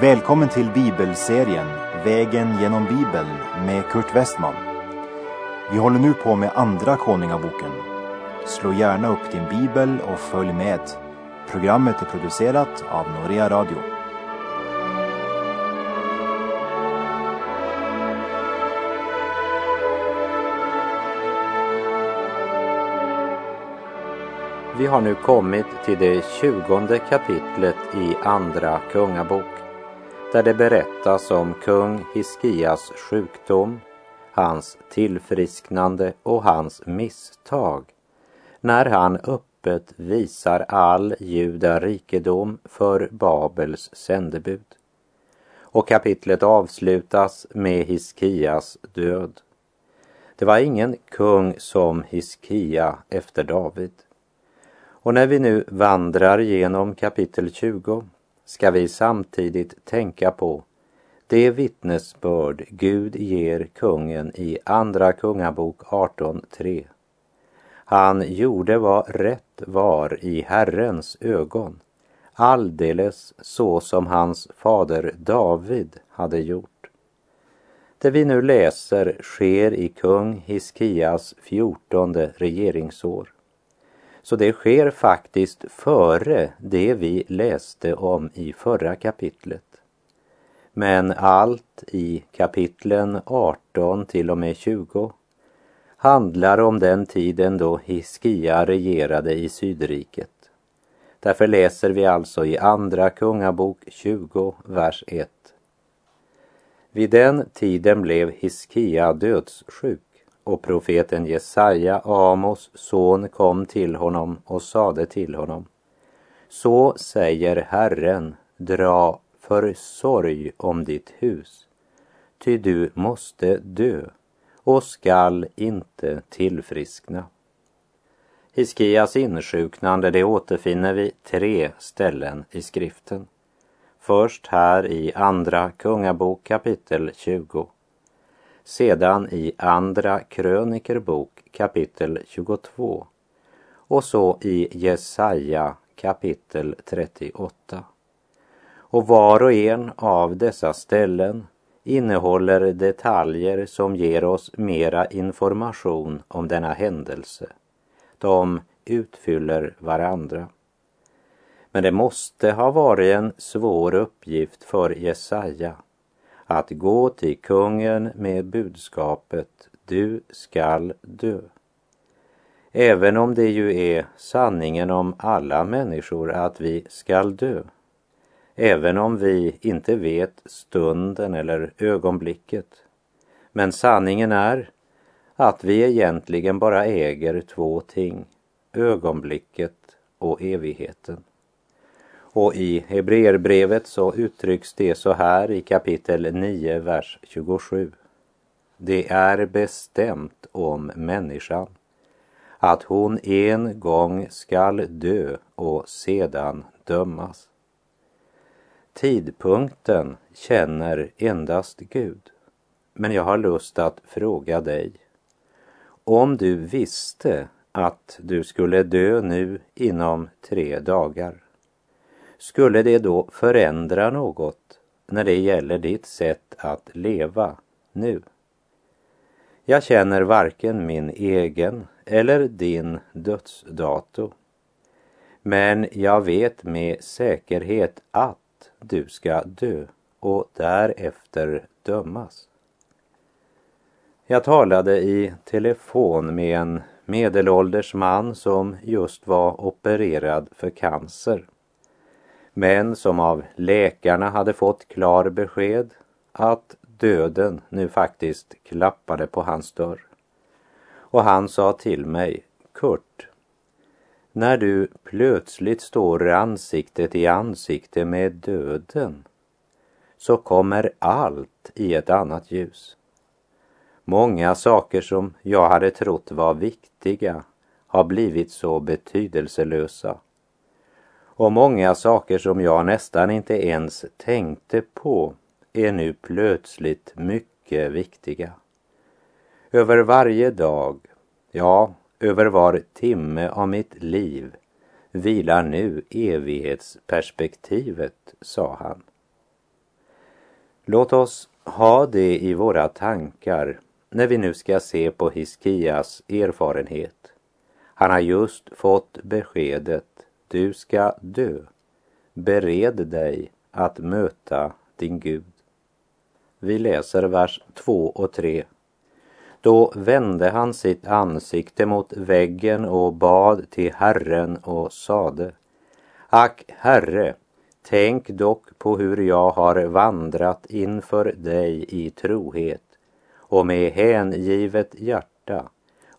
Välkommen till bibelserien Vägen genom Bibeln med Kurt Westman. Vi håller nu på med Andra Konungaboken. Slå gärna upp din bibel och följ med. Programmet är producerat av Norea Radio. Vi har nu kommit till det tjugonde kapitlet i Andra Kungabok där det berättas om kung Hiskias sjukdom, hans tillfrisknande och hans misstag när han öppet visar all judarikedom för Babels sändebud. Och kapitlet avslutas med Hiskias död. Det var ingen kung som Hiskia efter David. Och när vi nu vandrar genom kapitel 20 ska vi samtidigt tänka på det vittnesbörd Gud ger kungen i Andra Kungabok 18.3. Han gjorde vad rätt var i Herrens ögon, alldeles så som hans fader David hade gjort. Det vi nu läser sker i kung Hiskias fjortonde regeringsår. Så det sker faktiskt före det vi läste om i förra kapitlet. Men allt i kapitlen 18 till och med 20 handlar om den tiden då Hiskia regerade i Sydriket. Därför läser vi alltså i Andra Kungabok 20, vers 1. Vid den tiden blev Hiskia dödssjuk och profeten Jesaja, Amos son, kom till honom och sade till honom. Så säger Herren, dra för sorg om ditt hus, ty du måste dö och skall inte tillfriskna. Hiskias insjuknande det återfinner vi tre ställen i skriften. Först här i Andra Kungabok kapitel 20 sedan i Andra krönikerbok kapitel 22 och så i Jesaja kapitel 38. Och var och en av dessa ställen innehåller detaljer som ger oss mera information om denna händelse. De utfyller varandra. Men det måste ha varit en svår uppgift för Jesaja att gå till kungen med budskapet du skall dö. Även om det ju är sanningen om alla människor att vi skall dö. Även om vi inte vet stunden eller ögonblicket. Men sanningen är att vi egentligen bara äger två ting, ögonblicket och evigheten. Och i Hebreerbrevet så uttrycks det så här i kapitel 9, vers 27. Det är bestämt om människan att hon en gång skall dö och sedan dömas. Tidpunkten känner endast Gud. Men jag har lust att fråga dig. Om du visste att du skulle dö nu inom tre dagar, skulle det då förändra något när det gäller ditt sätt att leva nu? Jag känner varken min egen eller din dödsdato. Men jag vet med säkerhet att du ska dö och därefter dömas. Jag talade i telefon med en medelålders man som just var opererad för cancer men som av läkarna hade fått klar besked att döden nu faktiskt klappade på hans dörr. Och han sa till mig, Kurt, när du plötsligt står ansiktet i ansikte med döden så kommer allt i ett annat ljus. Många saker som jag hade trott var viktiga har blivit så betydelselösa och många saker som jag nästan inte ens tänkte på är nu plötsligt mycket viktiga. Över varje dag, ja, över var timme av mitt liv vilar nu evighetsperspektivet, sa han. Låt oss ha det i våra tankar när vi nu ska se på Hiskias erfarenhet. Han har just fått beskedet, du ska dö. Bered dig att möta din Gud. Vi läser vers 2 och 3. Då vände han sitt ansikte mot väggen och bad till Herren och sade Ack, Herre, tänk dock på hur jag har vandrat inför dig i trohet och med hängivet hjärta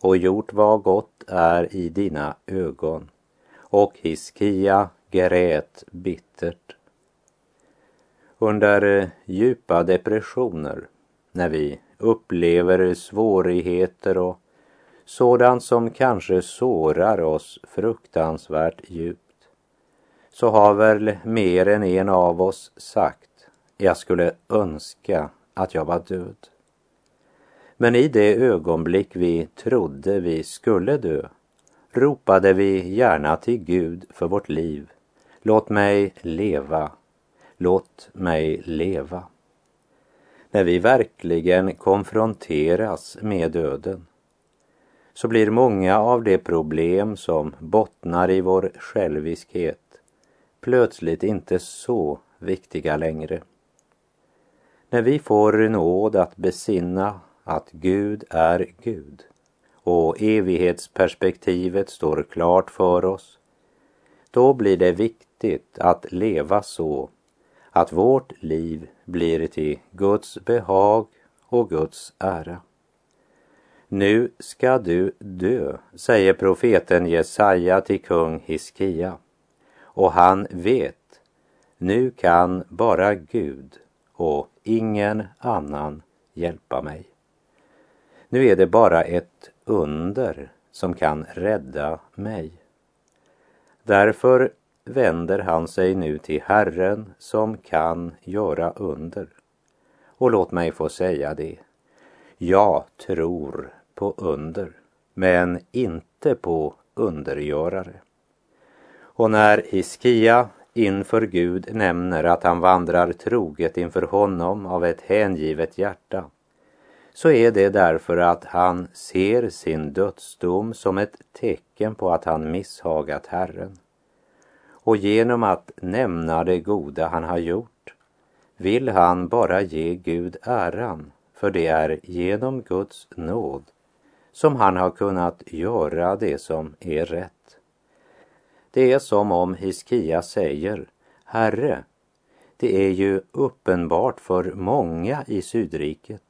och gjort vad gott är i dina ögon. Och Hiskia grät bittert. Under eh, djupa depressioner, när vi upplever svårigheter och sådant som kanske sårar oss fruktansvärt djupt, så har väl mer än en av oss sagt, jag skulle önska att jag var död. Men i det ögonblick vi trodde vi skulle dö ropade vi gärna till Gud för vårt liv. Låt mig leva, låt mig leva. När vi verkligen konfronteras med döden så blir många av de problem som bottnar i vår själviskhet plötsligt inte så viktiga längre. När vi får nåd att besinna att Gud är Gud och evighetsperspektivet står klart för oss, då blir det viktigt att leva så att vårt liv blir till Guds behag och Guds ära. Nu ska du dö, säger profeten Jesaja till kung Hiskia. Och han vet, nu kan bara Gud och ingen annan hjälpa mig. Nu är det bara ett under som kan rädda mig. Därför vänder han sig nu till Herren som kan göra under. Och låt mig få säga det. Jag tror på under, men inte på undergörare. Och när Hiskia inför Gud nämner att han vandrar troget inför honom av ett hängivet hjärta så är det därför att han ser sin dödsdom som ett tecken på att han misshagat Herren. Och genom att nämna det goda han har gjort vill han bara ge Gud äran, för det är genom Guds nåd som han har kunnat göra det som är rätt. Det är som om Hiskia säger, Herre, det är ju uppenbart för många i Sydriket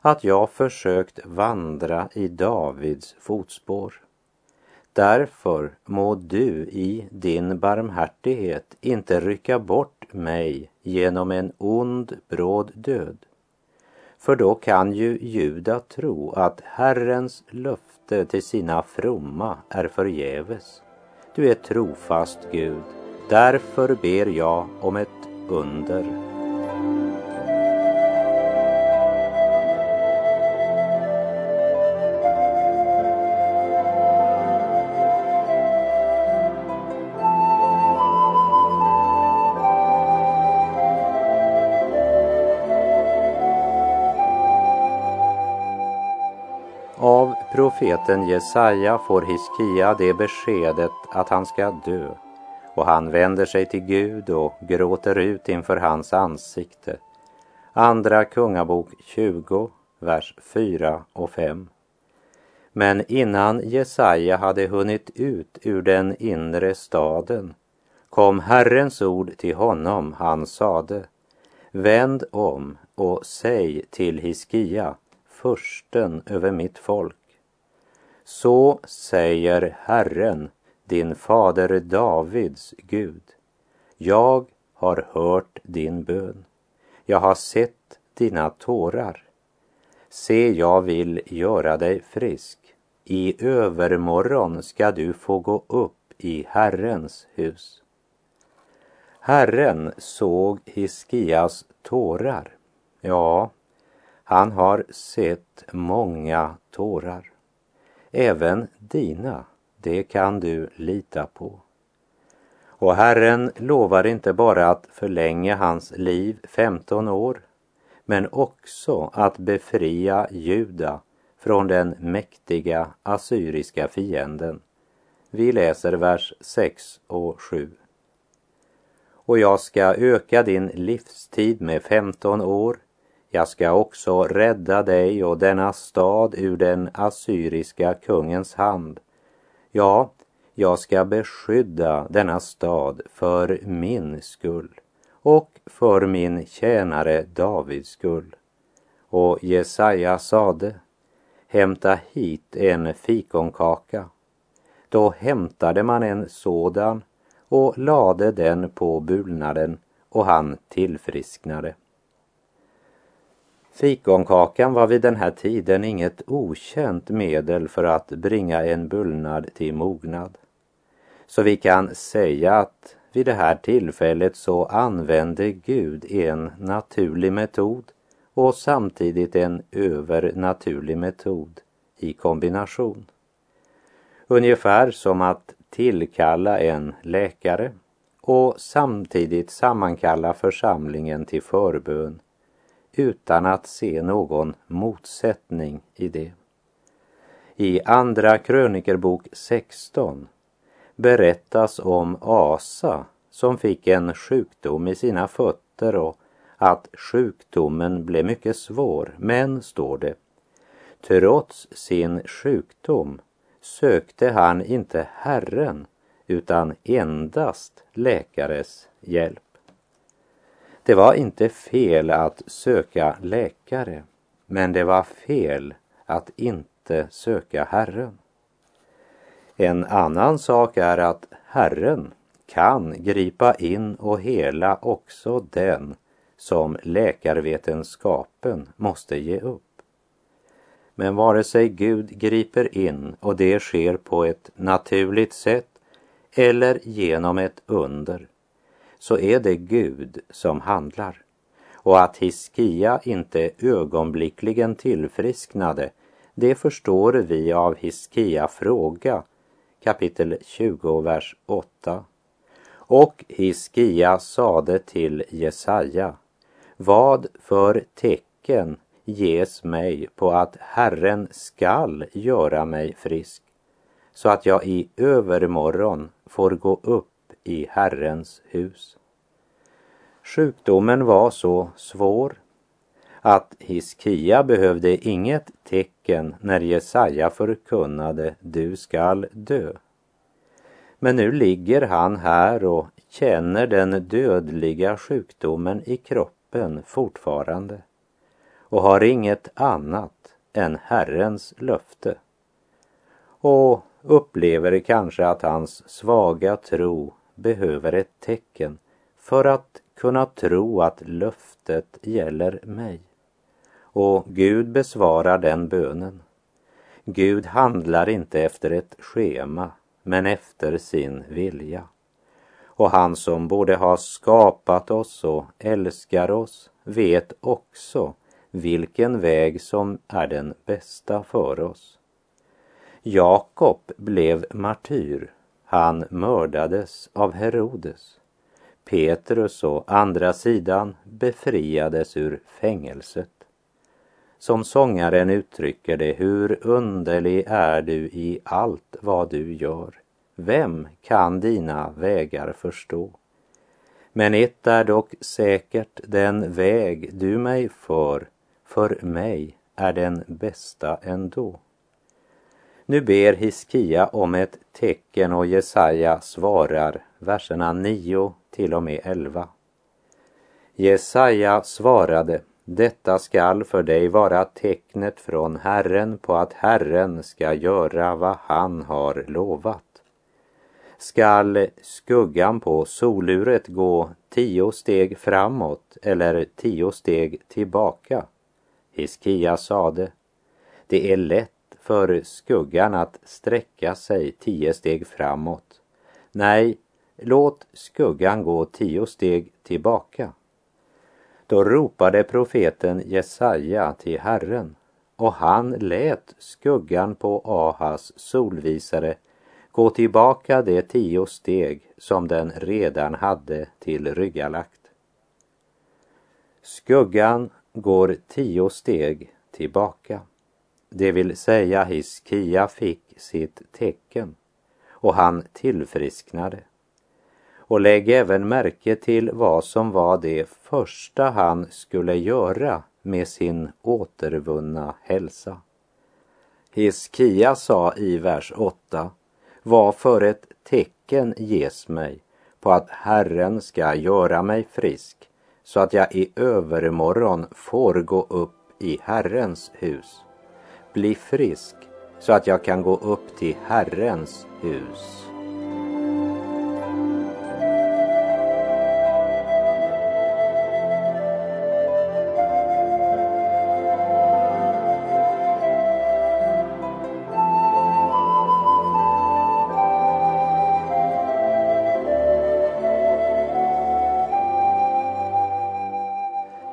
att jag försökt vandra i Davids fotspår. Därför må du i din barmhärtighet inte rycka bort mig genom en ond bråd död. För då kan ju Juda tro att Herrens löfte till sina fromma är förgäves. Du är trofast Gud, därför ber jag om ett under. Profeten Jesaja får Hiskia det beskedet att han ska dö och han vänder sig till Gud och gråter ut inför hans ansikte. Andra Kungabok 20, vers 4 och 5. Men innan Jesaja hade hunnit ut ur den inre staden kom Herrens ord till honom, han sade Vänd om och säg till Hiskia, försten över mitt folk så säger Herren, din fader Davids Gud. Jag har hört din bön. Jag har sett dina tårar. Se, jag vill göra dig frisk. I övermorgon ska du få gå upp i Herrens hus. Herren såg Hiskias tårar. Ja, han har sett många tårar. Även dina, det kan du lita på. Och Herren lovar inte bara att förlänga hans liv 15 år men också att befria Juda från den mäktiga assyriska fienden. Vi läser vers 6 och 7. Och jag ska öka din livstid med 15 år. Jag ska också rädda dig och denna stad ur den assyriska kungens hand. Ja, jag ska beskydda denna stad för min skull och för min tjänare Davids skull. Och Jesaja sade, hämta hit en fikonkaka. Då hämtade man en sådan och lade den på bulnaden och han tillfrisknade. Fikonkakan var vid den här tiden inget okänt medel för att bringa en bullnad till mognad. Så vi kan säga att vid det här tillfället så använde Gud en naturlig metod och samtidigt en övernaturlig metod i kombination. Ungefär som att tillkalla en läkare och samtidigt sammankalla församlingen till förbön utan att se någon motsättning i det. I Andra krönikerbok 16 berättas om Asa som fick en sjukdom i sina fötter och att sjukdomen blev mycket svår. Men, står det, trots sin sjukdom sökte han inte Herren utan endast läkares hjälp. Det var inte fel att söka läkare, men det var fel att inte söka Herren. En annan sak är att Herren kan gripa in och hela också den som läkarvetenskapen måste ge upp. Men vare sig Gud griper in och det sker på ett naturligt sätt eller genom ett under så är det Gud som handlar. Och att Hiskia inte ögonblickligen tillfrisknade det förstår vi av Hiskia fråga kapitel 20, vers 8. Och Hiskia sade till Jesaja, vad för tecken ges mig på att Herren skall göra mig frisk, så att jag i övermorgon får gå upp i Herrens hus. Sjukdomen var så svår att Hiskia behövde inget tecken när Jesaja förkunnade du skall dö. Men nu ligger han här och känner den dödliga sjukdomen i kroppen fortfarande och har inget annat än Herrens löfte. Och upplever kanske att hans svaga tro behöver ett tecken för att kunna tro att löftet gäller mig. Och Gud besvarar den bönen. Gud handlar inte efter ett schema, men efter sin vilja. Och han som både har skapat oss och älskar oss vet också vilken väg som är den bästa för oss. Jakob blev martyr. Han mördades av Herodes. Petrus å andra sidan befriades ur fängelset. Som sångaren uttrycker det, hur underlig är du i allt vad du gör. Vem kan dina vägar förstå? Men ett är dock säkert, den väg du mig för, för mig är den bästa ändå. Nu ber Hiskia om ett tecken och Jesaja svarar, verserna 9 till och med 11. Jesaja svarade, detta skall för dig vara tecknet från Herren på att Herren ska göra vad han har lovat. Skall skuggan på soluret gå tio steg framåt eller tio steg tillbaka? Hiskia sade, det är lätt för skuggan att sträcka sig tio steg framåt. Nej, låt skuggan gå tio steg tillbaka. Då ropade profeten Jesaja till Herren och han lät skuggan på Ahas solvisare gå tillbaka de tio steg som den redan hade till ryggalagt. Skuggan går tio steg tillbaka. Det vill säga Hiskia fick sitt tecken och han tillfrisknade. Och lägg även märke till vad som var det första han skulle göra med sin återvunna hälsa. Hiskia sa i vers 8, vad för ett tecken ges mig på att Herren ska göra mig frisk så att jag i övermorgon får gå upp i Herrens hus. Bli frisk så att jag kan gå upp till Herrens hus.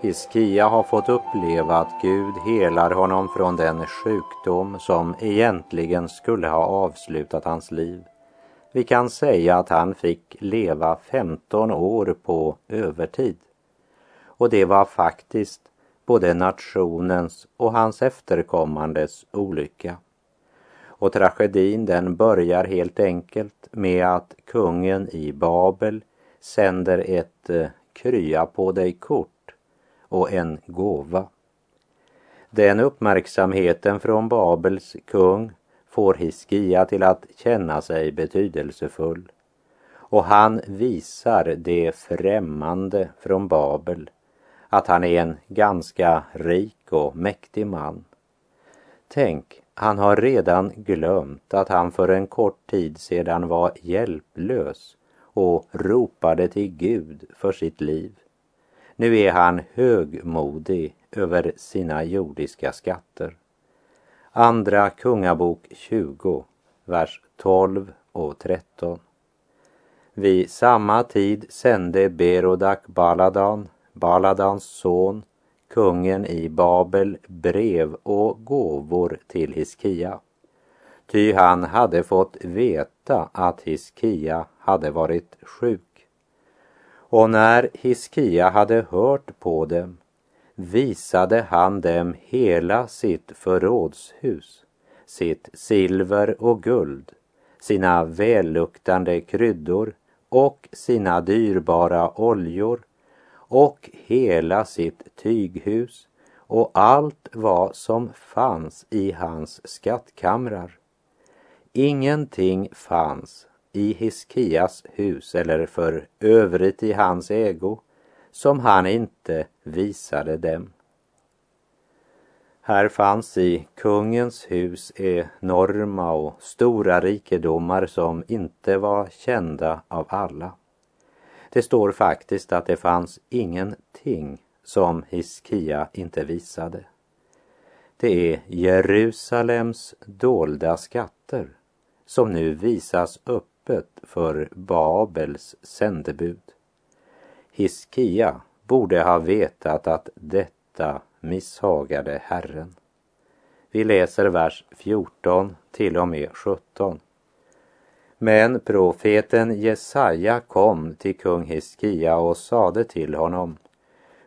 Hiskia har fått uppleva att Gud helar honom från den sjukdom som egentligen skulle ha avslutat hans liv. Vi kan säga att han fick leva 15 år på övertid. Och det var faktiskt både nationens och hans efterkommandes olycka. Och tragedin den börjar helt enkelt med att kungen i Babel sänder ett eh, krya på dig-kort och en gåva. Den uppmärksamheten från Babels kung får Hiskia till att känna sig betydelsefull och han visar det främmande från Babel att han är en ganska rik och mäktig man. Tänk, han har redan glömt att han för en kort tid sedan var hjälplös och ropade till Gud för sitt liv. Nu är han högmodig över sina jordiska skatter. Andra Kungabok 20, vers 12 och 13. Vid samma tid sände Berodak Baladan, Baladans son, kungen i Babel, brev och gåvor till Hiskia. Ty han hade fått veta att Hiskia hade varit sjuk. Och när Hiskia hade hört på dem visade han dem hela sitt förrådshus, sitt silver och guld, sina välluktande kryddor och sina dyrbara oljor och hela sitt tyghus och allt vad som fanns i hans skattkamrar. Ingenting fanns i Hiskias hus eller för övrigt i hans ägo som han inte visade dem. Här fanns i kungens hus enorma och stora rikedomar som inte var kända av alla. Det står faktiskt att det fanns ingenting som Hiskia inte visade. Det är Jerusalems dolda skatter som nu visas upp öppet för Babels sändebud. Hiskia borde ha vetat att detta misshagade Herren. Vi läser vers 14 till och med 17. Men profeten Jesaja kom till kung Hiskia och sade till honom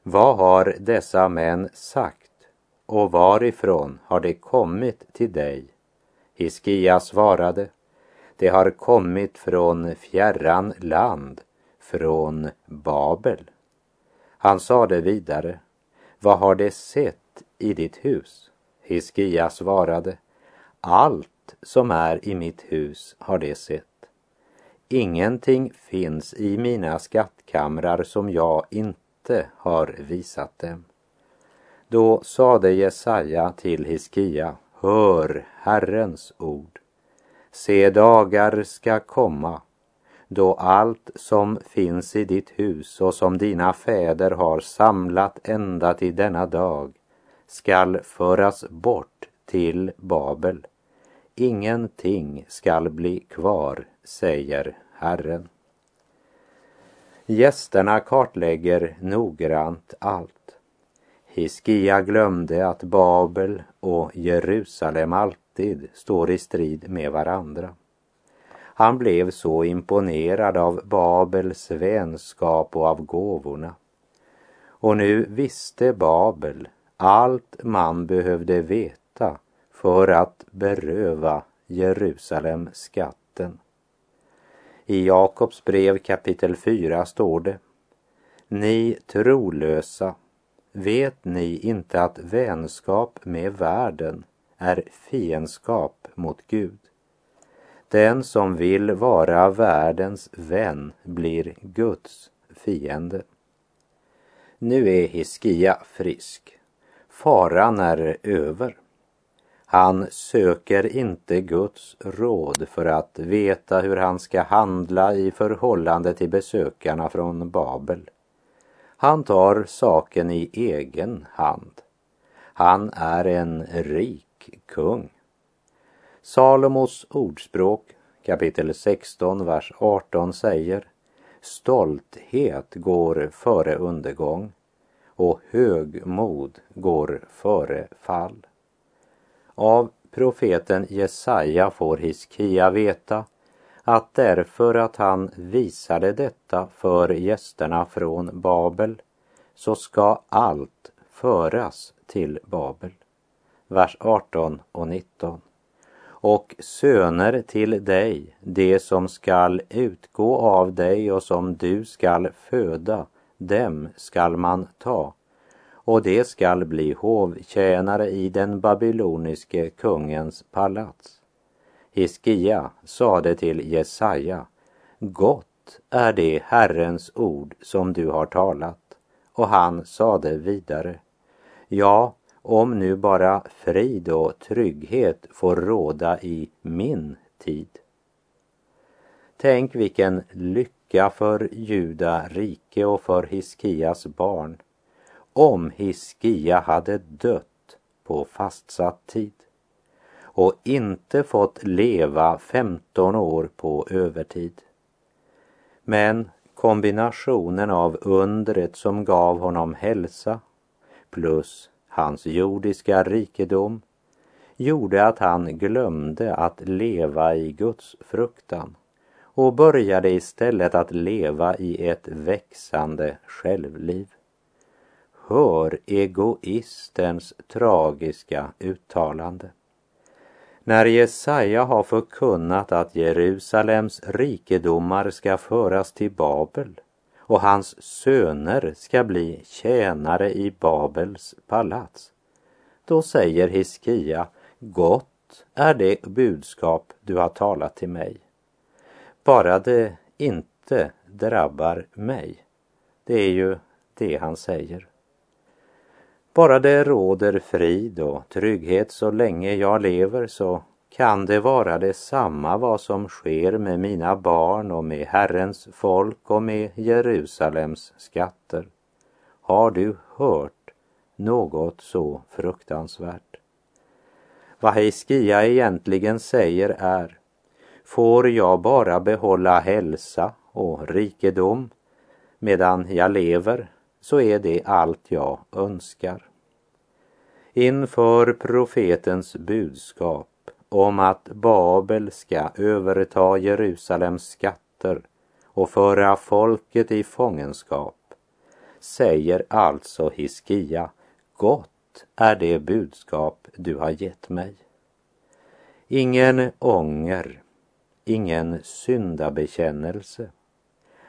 Vad har dessa män sagt och varifrån har de kommit till dig? Hiskia svarade det har kommit från fjärran land, från Babel. Han sade vidare, vad har det sett i ditt hus? Hiskia svarade, allt som är i mitt hus har det sett. Ingenting finns i mina skattkamrar som jag inte har visat dem. Då sade Jesaja till Hiskia, hör Herrens ord. Se, dagar ska komma då allt som finns i ditt hus och som dina fäder har samlat ända till denna dag skall föras bort till Babel. Ingenting skall bli kvar, säger Herren. Gästerna kartlägger noggrant allt. Hiskia glömde att Babel och Jerusalem alltid alltid står i strid med varandra. Han blev så imponerad av Babels vänskap och av gåvorna. Och nu visste Babel allt man behövde veta för att beröva Jerusalem skatten. I Jakobs brev kapitel 4 står det Ni trolösa, vet ni inte att vänskap med världen är fiendskap mot Gud? Den som vill vara världens vän blir Guds fiende. Nu är Hiskia frisk. Faran är över. Han söker inte Guds råd för att veta hur han ska handla i förhållande till besökarna från Babel. Han tar saken i egen hand. Han är en rik kung. Salomos ordspråk kapitel 16, vers 18 säger Stolthet går före undergång och högmod går före fall. Av profeten Jesaja får Hiskia veta att därför att han visade detta för gästerna från Babel så ska allt föras till Babel. Vers 18 och 19 och söner till dig, det som skall utgå av dig och som du skall föda, dem skall man ta, och det skall bli hovtjänare i den babyloniske kungens palats. Hiskia sade till Jesaja, gott är det Herrens ord som du har talat. Och han sade vidare, ja, om nu bara frid och trygghet får råda i min tid. Tänk vilken lycka för Juda rike och för Hiskias barn om Hiskia hade dött på fastsatt tid och inte fått leva 15 år på övertid. Men kombinationen av undret som gav honom hälsa plus hans jordiska rikedom gjorde att han glömde att leva i Guds fruktan och började istället att leva i ett växande självliv. Hör egoistens tragiska uttalande. När Jesaja har förkunnat att Jerusalems rikedomar ska föras till Babel och hans söner ska bli tjänare i Babels palats. Då säger Hiskia, gott är det budskap du har talat till mig. Bara det inte drabbar mig. Det är ju det han säger. Bara det råder frid och trygghet så länge jag lever så kan det vara detsamma vad som sker med mina barn och med Herrens folk och med Jerusalems skatter. Har du hört något så fruktansvärt? Vad Heiskia egentligen säger är Får jag bara behålla hälsa och rikedom medan jag lever så är det allt jag önskar. Inför profetens budskap om att Babel ska överta Jerusalems skatter och föra folket i fångenskap säger alltså Hiskia, gott är det budskap du har gett mig. Ingen ånger, ingen syndabekännelse.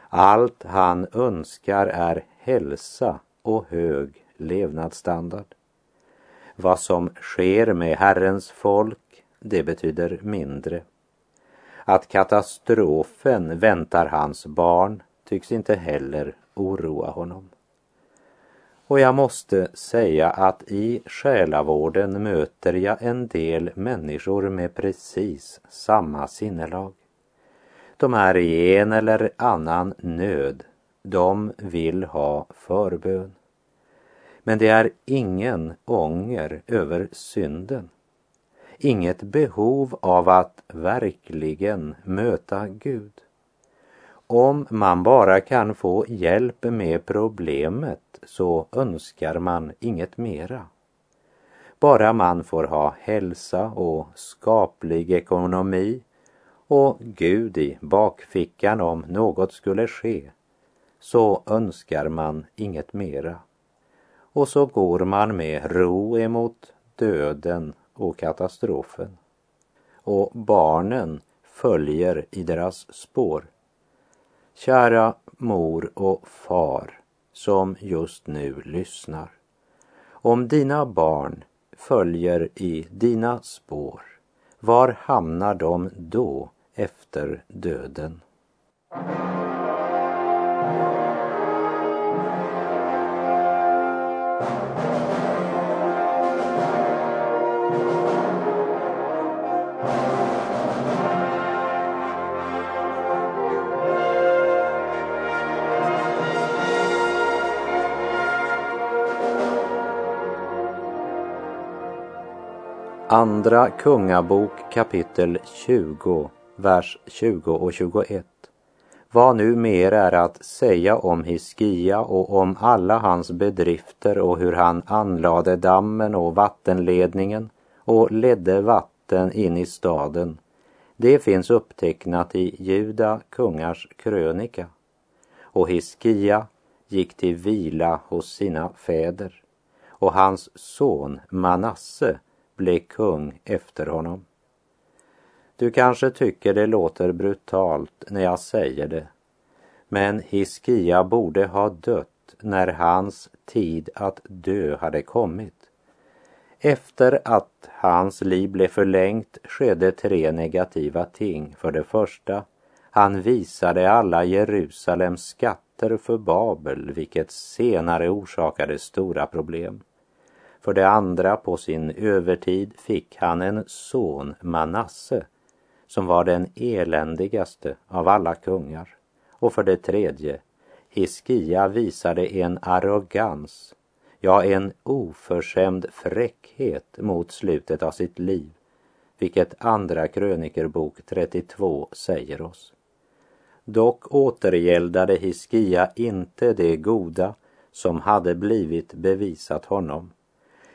Allt han önskar är hälsa och hög levnadsstandard. Vad som sker med Herrens folk det betyder mindre. Att katastrofen väntar hans barn tycks inte heller oroa honom. Och jag måste säga att i själavården möter jag en del människor med precis samma sinnelag. De är i en eller annan nöd. De vill ha förbön. Men det är ingen ånger över synden inget behov av att verkligen möta Gud. Om man bara kan få hjälp med problemet så önskar man inget mera. Bara man får ha hälsa och skaplig ekonomi och Gud i bakfickan om något skulle ske så önskar man inget mera. och så går man med ro emot döden och katastrofen. Och barnen följer i deras spår. Kära mor och far som just nu lyssnar. Om dina barn följer i dina spår, var hamnar de då efter döden? Andra Kungabok kapitel 20, vers 20 och 21. Vad nu mer är att säga om Hiskia och om alla hans bedrifter och hur han anlade dammen och vattenledningen och ledde vatten in i staden. Det finns upptecknat i Juda kungars krönika. Och Hiskia gick till vila hos sina fäder och hans son Manasse blev kung efter honom. Du kanske tycker det låter brutalt när jag säger det, men Hiskia borde ha dött när hans tid att dö hade kommit. Efter att hans liv blev förlängt skedde tre negativa ting. För det första, han visade alla Jerusalems skatter för Babel, vilket senare orsakade stora problem. För det andra, på sin övertid fick han en son, Manasse, som var den eländigaste av alla kungar. Och för det tredje, Hiskia visade en arrogans, ja, en oförskämd fräckhet mot slutet av sitt liv, vilket Andra krönikerbok 32 säger oss. Dock återgäldade Hiskia inte det goda som hade blivit bevisat honom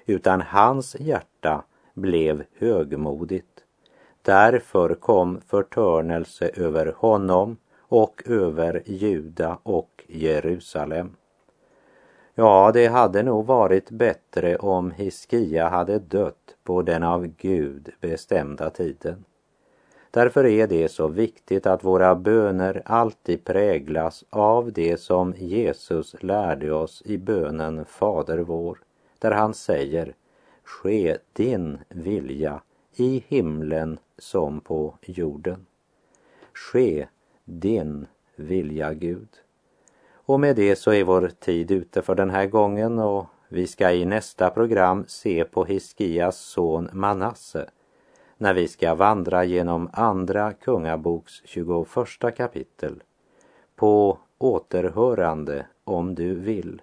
utan hans hjärta blev högmodigt. Därför kom förtörnelse över honom och över Juda och Jerusalem. Ja, det hade nog varit bättre om Hiskia hade dött på den av Gud bestämda tiden. Därför är det så viktigt att våra böner alltid präglas av det som Jesus lärde oss i bönen Fader vår där han säger Ske din vilja i himlen som på jorden. Ske din vilja, Gud. Och med det så är vår tid ute för den här gången och vi ska i nästa program se på Hiskias son Manasse när vi ska vandra genom Andra Kungaboks 21 kapitel. På återhörande om du vill.